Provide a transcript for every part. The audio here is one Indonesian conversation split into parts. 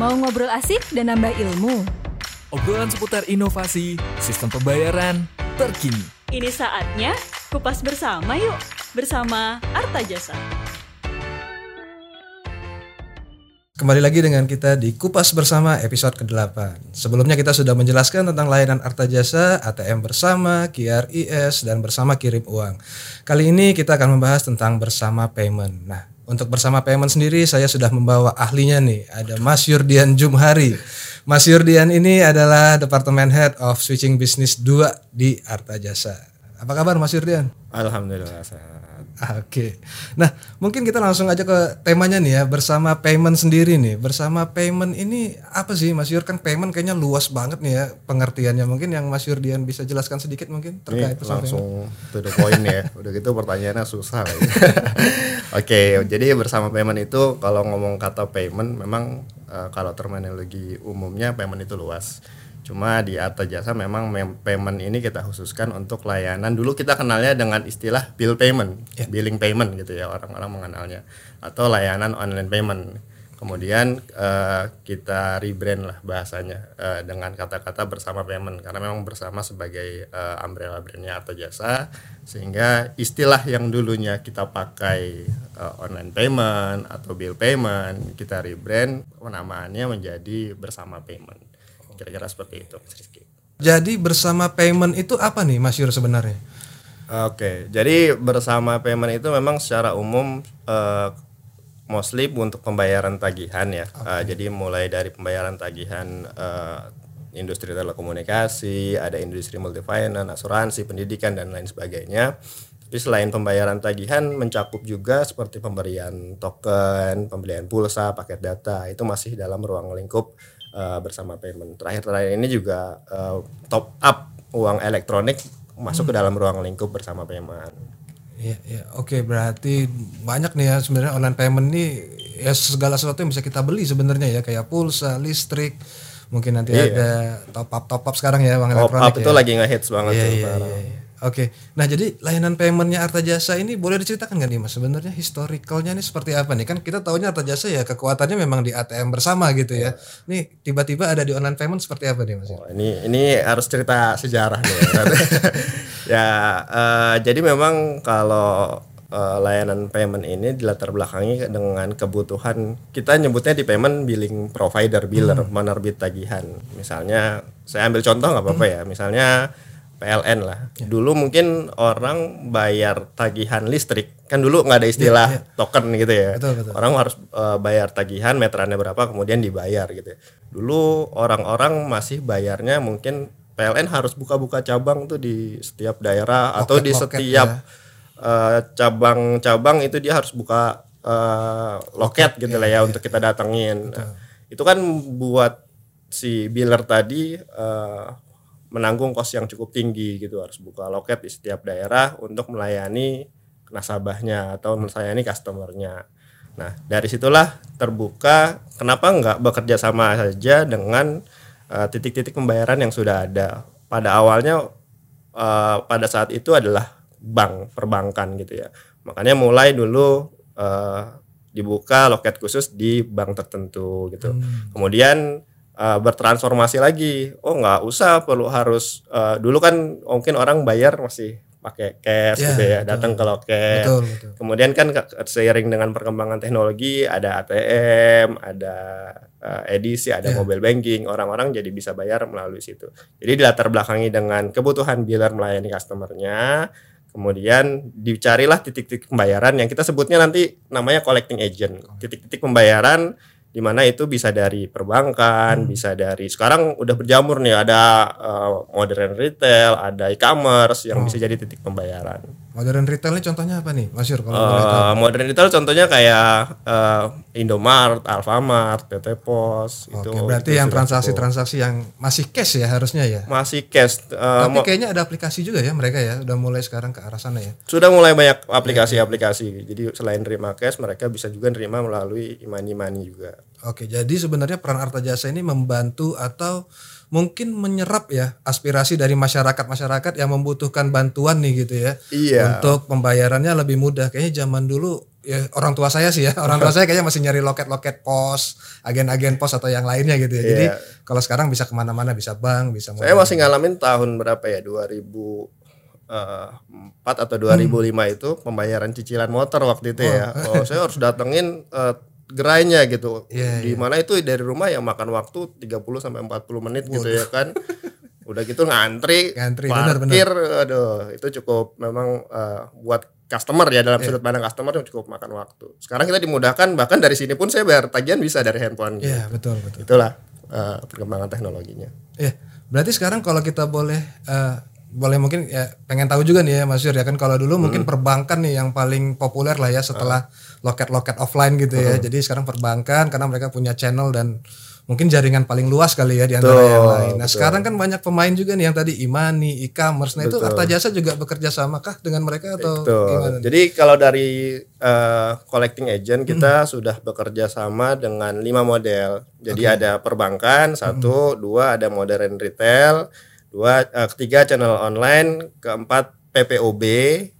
Mau ngobrol asik dan nambah ilmu? Obrolan seputar inovasi, sistem pembayaran, terkini. Ini saatnya kupas bersama yuk, bersama Arta Jasa. Kembali lagi dengan kita di Kupas Bersama episode ke-8. Sebelumnya kita sudah menjelaskan tentang layanan Arta Jasa, ATM bersama, QRIS, dan bersama kirim uang. Kali ini kita akan membahas tentang bersama payment. Nah, untuk bersama payment sendiri saya sudah membawa ahlinya nih, ada Mas Yurdian Jumhari. Mas Yurdian ini adalah Departemen Head of Switching Business 2 di Arta Jasa. Apa kabar Mas Yurdian? Alhamdulillah. Oke. Nah, mungkin kita langsung aja ke temanya nih ya, bersama payment sendiri nih. Bersama payment ini apa sih Mas Yur? Kan payment kayaknya luas banget nih ya pengertiannya. Mungkin yang Mas Yurdian bisa jelaskan sedikit mungkin Ini terkait payment. langsung to the point ya. Udah gitu pertanyaannya susah. Oke, jadi bersama payment itu kalau ngomong kata payment memang eh, kalau terminologi umumnya payment itu luas. Cuma di Arta Jasa memang mem- payment ini kita khususkan untuk layanan. Dulu kita kenalnya dengan istilah bill payment, billing payment gitu ya orang-orang mengenalnya. Atau layanan online payment. Kemudian eh, kita rebrand lah bahasanya eh, dengan kata-kata bersama payment. Karena memang bersama sebagai eh, umbrella brandnya atau jasa. Sehingga istilah yang dulunya kita pakai eh, online payment atau bill payment kita rebrand penamaannya menjadi bersama payment kira-kira seperti itu Mas Rizky. Jadi bersama payment itu apa nih Mas Yur sebenarnya? Oke, jadi bersama payment itu memang secara umum eh, mostly untuk pembayaran tagihan ya. Eh, jadi mulai dari pembayaran tagihan eh, industri telekomunikasi, ada industri multifinance, asuransi, pendidikan dan lain sebagainya. Tapi selain pembayaran tagihan mencakup juga seperti pemberian token, pembelian pulsa, paket data itu masih dalam ruang lingkup eh, bersama payment. Terakhir-terakhir ini juga eh, top up uang elektronik masuk ke dalam ruang lingkup bersama payment. Iya, iya. Oke, berarti banyak nih ya sebenarnya online payment ini ya segala sesuatu yang bisa kita beli sebenarnya ya kayak pulsa, listrik, mungkin nanti ada top up top up sekarang ya uang Top elektronik up itu ya. lagi ngehits banget Iya, tuh iya, sekarang. iya, iya. Oke, nah jadi layanan paymentnya Arta Jasa ini boleh diceritakan nggak nih mas? Sebenarnya historicalnya ini seperti apa nih? Kan kita taunya Arta Jasa ya kekuatannya memang di ATM bersama gitu ya. Nih tiba-tiba ada di online payment seperti apa nih mas? Oh, ini ini harus cerita sejarah nih. ya, eh, jadi memang kalau eh, layanan payment ini dilatar belakangi dengan kebutuhan kita nyebutnya di payment billing provider biller penerbit tagihan. Misalnya saya ambil contoh nggak apa-apa ya. Misalnya PLN lah. Dulu mungkin orang bayar tagihan listrik kan dulu nggak ada istilah token gitu ya. Betul, betul. Orang harus eh, bayar tagihan meterannya berapa kemudian dibayar gitu. ya. Dulu orang-orang masih bayarnya mungkin PLN harus buka-buka cabang tuh di setiap daerah atau di setiap eh, cabang-cabang itu dia harus buka eh, loket gitu lah ya untuk kita datengin. Nah, itu kan buat si biller tadi eh, menanggung kos yang cukup tinggi gitu harus buka loket di setiap daerah untuk melayani nasabahnya atau melayani customernya. Nah dari situlah terbuka kenapa nggak bekerja sama saja dengan eh, titik-titik pembayaran yang sudah ada. Pada awalnya eh, pada saat itu adalah bank perbankan gitu ya. Makanya mulai dulu eh, dibuka loket khusus di bank tertentu gitu. Kemudian uh, bertransformasi lagi. Oh nggak usah perlu harus uh, dulu kan mungkin orang bayar masih pakai cash Ya, gitu ya, betul. datang ke loket. Betul, betul. Kemudian kan seiring dengan perkembangan teknologi ada ATM, ada uh, edisi, ada mobile banking, orang-orang jadi bisa bayar melalui situ. Jadi dilatar belakangi dengan kebutuhan biller melayani customernya, kemudian dicarilah titik-titik pembayaran yang kita sebutnya nanti namanya collecting agent. Titik-titik pembayaran di mana itu bisa dari perbankan, bisa dari sekarang udah berjamur nih ada uh, modern retail, ada e-commerce yang bisa jadi titik pembayaran. Modern retail ini contohnya apa nih Mas Yur kalau? Uh, modern retail contohnya kayak uh, Indomart, Alfamart, PT Pos itu. Oke, berarti itu yang sudah transaksi-transaksi yang masih cash ya harusnya ya. masih cash. Uh, Tapi kayaknya ada aplikasi juga ya mereka ya, udah mulai sekarang ke arah sana ya. sudah mulai banyak aplikasi-aplikasi. Jadi selain nerima cash, mereka bisa juga nerima melalui imani money juga. Oke, jadi sebenarnya peran Arta Jasa ini membantu atau mungkin menyerap ya aspirasi dari masyarakat-masyarakat yang membutuhkan bantuan nih gitu ya. Iya. Untuk pembayarannya lebih mudah. Kayaknya zaman dulu ya orang tua saya sih ya. Orang tua saya kayaknya masih nyari loket-loket pos agen-agen pos atau yang lainnya gitu ya. Jadi Iya. kalau sekarang bisa ke mana-mana bisa bank bisa Saya masih ngalamin tahun berapa ya? 2004 atau 2005 itu pembayaran cicilan motor waktu itu ya. Oh, saya harus datengin eh, gerainya gitu. Iya, Di mana itu? Dari rumah yang makan waktu 30 sampai 40 menit gitu ya kan. Udah gitu ngantri, Ngantri, parkir, aduh itu cukup memang eh, buat customer ya dalam sudut pandang customer itu cukup makan waktu. Sekarang kita dimudahkan bahkan dari sini pun saya bayar tagihan bisa dari handphone. gitu. Iya betul betul Itulah eh, perkembangan teknologinya. Iya, berarti sekarang kalau kita boleh eh, boleh mungkin ya pengen tahu juga nih ya Mas Yur ya kan kalau dulu mungkin perbankan nih yang paling populer lah ya setelah loket-loket offline gitu ya. Jadi sekarang perbankan karena mereka punya channel dan mungkin jaringan paling luas kali ya di antara Betul, yang lain. Nah, betul. sekarang kan banyak pemain juga nih yang tadi Imani, e-commerce. Nah, itu Betul. Arta Jasa juga bekerja sama kah dengan mereka atau Betul. gimana? Jadi kalau dari eh, collecting agent Hmm. kita sudah bekerja sama dengan lima model. Jadi ada perbankan satu, Hmm. dua ada modern retail, dua eh, ketiga channel online, keempat PPOB,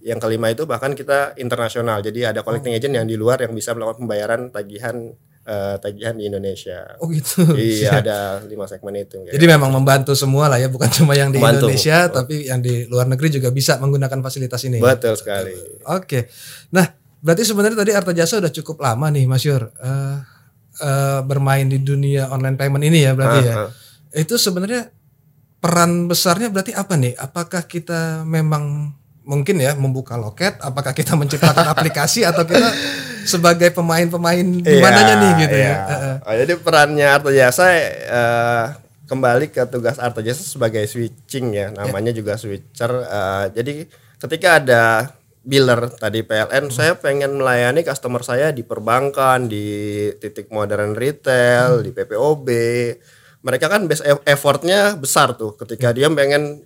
yang kelima itu bahkan kita internasional. Jadi ada collecting Oh. agent yang di luar yang bisa melakukan pembayaran tagihan eh, tagihan di Indonesia. Oh gitu. iya ada lima segmen itu. Jadi memang membantu semua lah ya, bukan cuma yang di Membantu. Indonesia, tapi yang di luar negeri juga bisa menggunakan fasilitas ini. Betul sekali. Oke. Nah, berarti sebenarnya tadi Arta Jasa udah cukup lama nih Mas Yur eh, eh, bermain di dunia online payment ini ya berarti ya. Ah, Itu sebenarnya peran besarnya berarti apa nih? Apakah kita memang mungkin ya membuka loket, apakah kita menciptakan aplikasi atau kita sebagai pemain-pemain di mananya nih gitu ya. iya. Heeh. Oh, jadi perannya Arta Jasa eh, kembali ke tugas Arta Jasa sebagai switching ya, namanya juga switcher. Eh, jadi ketika ada biller tadi PLN, saya pengen melayani customer saya di perbankan, di titik modern retail, di PPOB. Mereka kan base e- effortnya besar tuh ketika dia pengen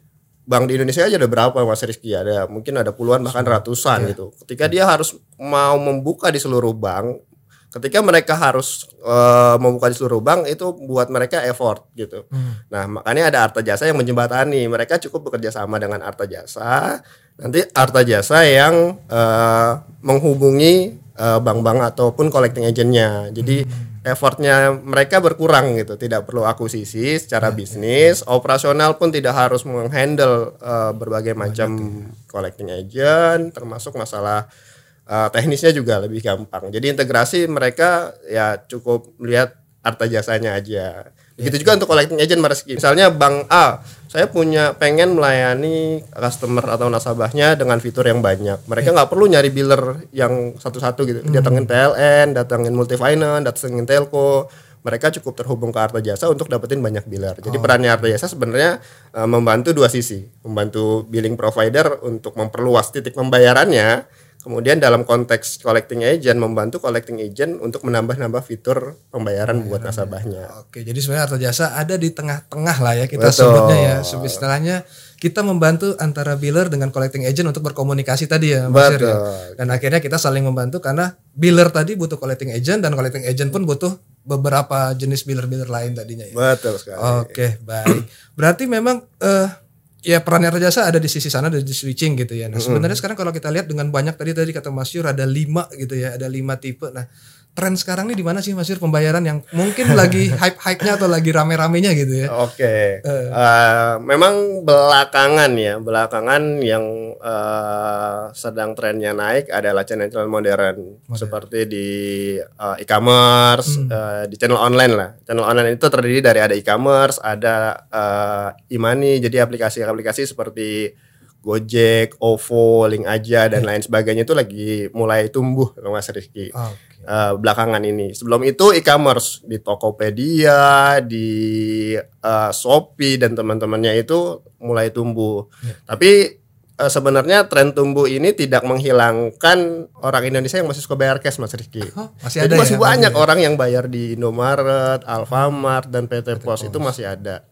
Bank di Indonesia aja ada berapa Mas Rizky? Ada mungkin ada puluhan bahkan ratusan gitu. Ketika dia harus mau membuka di seluruh bank, ketika mereka harus eh, membuka di seluruh bank itu buat mereka effort gitu. Nah, makanya ada Arta Jasa yang menjembatani. Mereka cukup bekerja sama dengan Arta Jasa. Nanti Arta Jasa yang eh, menghubungi eh, bank-bank ataupun collecting agentnya. Jadi effortnya mereka berkurang gitu, tidak perlu akuisisi secara bisnis, operasional pun tidak harus menghandle eh, berbagai macam collecting agent, termasuk masalah eh, teknisnya juga lebih gampang. Jadi integrasi mereka ya cukup melihat harta jasanya aja. Begitu juga untuk collecting agent Mas Rizky. Misalnya Bank A, saya punya pengen melayani customer atau nasabahnya dengan fitur yang banyak. Mereka nggak perlu nyari biller yang satu-satu gitu. Datangin PLN, datangin multifinance, datangin telco. Mereka cukup terhubung ke Arta Jasa untuk dapetin banyak biller. Jadi perannya Arta Jasa sebenarnya eh, membantu dua sisi, membantu billing provider untuk memperluas titik pembayarannya, kemudian dalam konteks collecting agent membantu collecting agent untuk menambah-nambah fitur pembayaran buat nasabahnya. Oke, jadi sebenarnya Arta Jasa ada di tengah-tengah lah ya kita Betul. sebutnya ya. Istilahnya kita membantu antara biller dengan collecting agent untuk berkomunikasi tadi ya, Mas ya. Betul. Dan akhirnya kita saling membantu karena biller tadi butuh collecting agent dan collecting agent pun butuh beberapa jenis biller-biller lain tadinya ya. Betul sekali. Oke, baik. Berarti memang eh ya peran Arta Jasa ada di sisi sana ada di switching gitu ya. Nah, sebenarnya sekarang kalau kita lihat dengan banyak tadi tadi kata Mas Yur ada lima gitu ya, ada lima tipe. Nah, tren sekarang nih di mana sih Mas Yur pembayaran yang mungkin lagi hype-hype-nya atau lagi rame-ramenya gitu ya? Oke, Eh, memang belakangan ya, belakangan yang eh, sedang trennya naik adalah channel-channel modern, seperti di eh, e-commerce, eh, di channel online lah. Channel online itu terdiri dari ada e-commerce, ada eh, e-money, jadi aplikasi-aplikasi seperti Gojek, OVO, Link Aja dan lain sebagainya itu lagi mulai tumbuh, Mas Rizky Oke. eh, belakangan ini. Sebelum itu e-commerce di Tokopedia, di eh, Shopee dan teman-temannya itu mulai tumbuh. Tapi eh, sebenarnya tren tumbuh ini tidak menghilangkan orang Indonesia yang masih suka bayar cash, Mas Rizky. Oh, masih Jadi ada masih ya, banyak masih orang yang bayar di Indomaret, Alfamart dan PT Pos itu masih ada.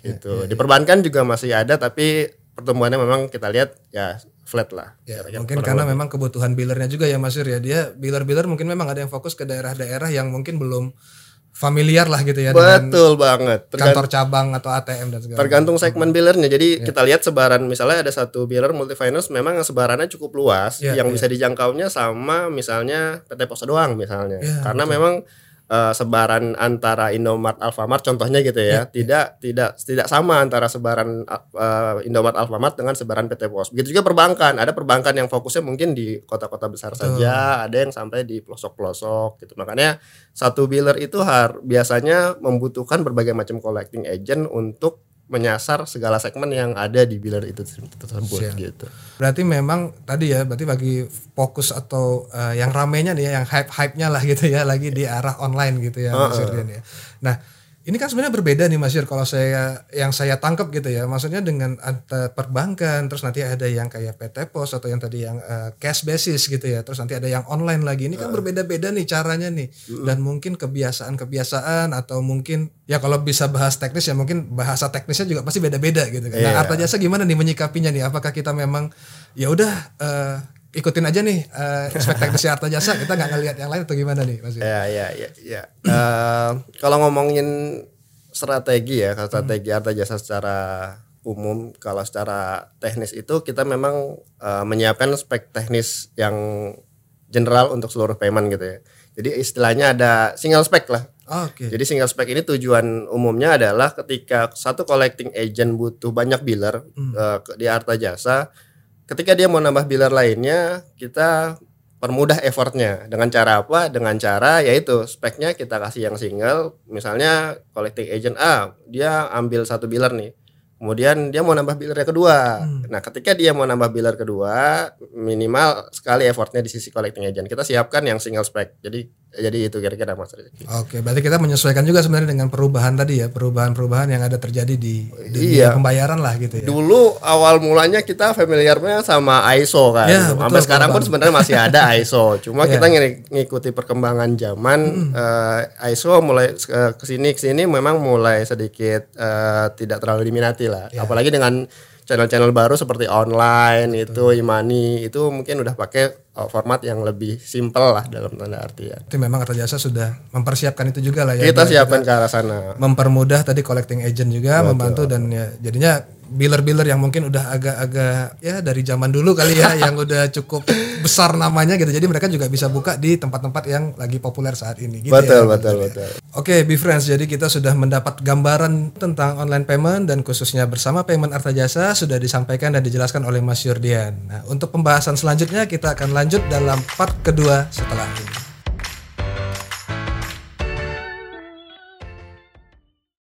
Gitu. Di perbankan juga masih ada tapi pertumbuhannya memang kita lihat ya flat lah. Ya, Kira-kira mungkin karena lebih. memang kebutuhan billernya juga ya Mas Yur ya. Dia biller-biller mungkin memang ada yang fokus ke daerah-daerah yang mungkin belum familiar lah gitu ya Betul banget. Tergan- kantor cabang atau ATM dan segala tergantung segmen billernya. Jadi Iya. kita lihat sebaran misalnya ada satu biller multifinance memang sebarannya cukup luas Iya, yang iya. bisa dijangkaunya sama misalnya PT Pos doang misalnya. Iya, Karena memang eh, sebaran antara Indomart Alfamart contohnya gitu Iya, ya, tidak tidak tidak sama antara sebaran eh, Indomart Alfamart dengan sebaran PT Pos. Begitu juga perbankan. Ada perbankan yang fokusnya mungkin di kota-kota besar saja, ada yang sampai di pelosok-pelosok gitu. Makanya satu biller itu har biasanya membutuhkan berbagai macam collecting agent untuk menyasar segala segmen yang ada di biller itu tersebut Siap. gitu. Berarti memang tadi ya, berarti bagi fokus atau eh, yang ramenya nih ya, yang hype-hype-nya lah gitu ya, lagi di arah online gitu ya, Mas Irdian ya. Nah, ini kan sebenarnya berbeda nih Mas Ir kalau saya yang saya tangkap gitu ya. Maksudnya dengan ada perbankan, terus nanti ada yang kayak PT Pos atau yang tadi yang eh, cash basis gitu ya. Terus nanti ada yang online lagi. Ini kan berbeda-beda nih caranya nih. Dan mungkin kebiasaan-kebiasaan atau mungkin ya kalau bisa bahas teknis ya mungkin bahasa teknisnya juga pasti beda-beda gitu kan. Nah, Iya. Arta Jasa gimana nih menyikapinya nih? Apakah kita memang ya udah eh, ikutin aja nih eh, aspek teknisnya Arta Jasa, kita nggak ngelihat yang lain atau gimana nih Mas? Ya ya ya ya. Eh, kalau ngomongin strategi ya, kalau strategi harta jasa secara umum, kalau secara teknis itu kita memang eh, menyiapkan spek teknis yang general untuk seluruh payment gitu ya. Jadi istilahnya ada single spec lah. Oke. Jadi single spec ini tujuan umumnya adalah ketika satu collecting agent butuh banyak biller eh, ke- di harta jasa, ketika dia mau nambah biller lainnya, kita permudah effortnya. Dengan cara apa? Dengan cara yaitu speknya kita kasih yang single, misalnya collecting agent A dia ambil satu biller nih, kemudian dia mau nambah biller yang kedua. Nah ketika dia mau nambah biller kedua, minimal sekali effortnya di sisi collecting agent kita siapkan yang single spec. Jadi jadi itu kira-kira mas Rizky. Oke, berarti kita menyesuaikan juga sebenarnya dengan perubahan tadi ya, perubahan-perubahan yang ada terjadi di, di Iya. dunia pembayaran lah gitu ya. Dulu awal mulanya kita familiarnya sama ISO kan. Ya, betul, Sampai sekarang betul, pun sebenarnya masih ada ISO. Cuma Ya. kita ngikuti perkembangan zaman eh, ISO mulai ke ke sini ke sini memang mulai sedikit eh, tidak terlalu diminati lah. Ya. Apalagi dengan channel-channel baru seperti online itu imani itu mungkin udah pakai eh, format yang lebih simpel lah dalam tanda artian. Berarti memang Arta Jasa sudah mempersiapkan itu juga lah ya. Kita siapkan ke arah sana. mempermudah tadi collecting agent juga membantu dan ya jadinya biller-biller yang mungkin udah agak-agak ya dari zaman dulu kali ya yang udah cukup besar namanya gitu. Jadi mereka juga bisa buka di tempat-tempat yang lagi populer saat ini gitu Betul ya. betul betul. Oke, Be Friends, jadi kita sudah mendapat gambaran tentang online payment dan khususnya bersama payment Arta Jasa sudah disampaikan dan dijelaskan oleh Mas Yurdian. Nah, untuk pembahasan selanjutnya kita akan lanjut dalam part kedua setelah ini.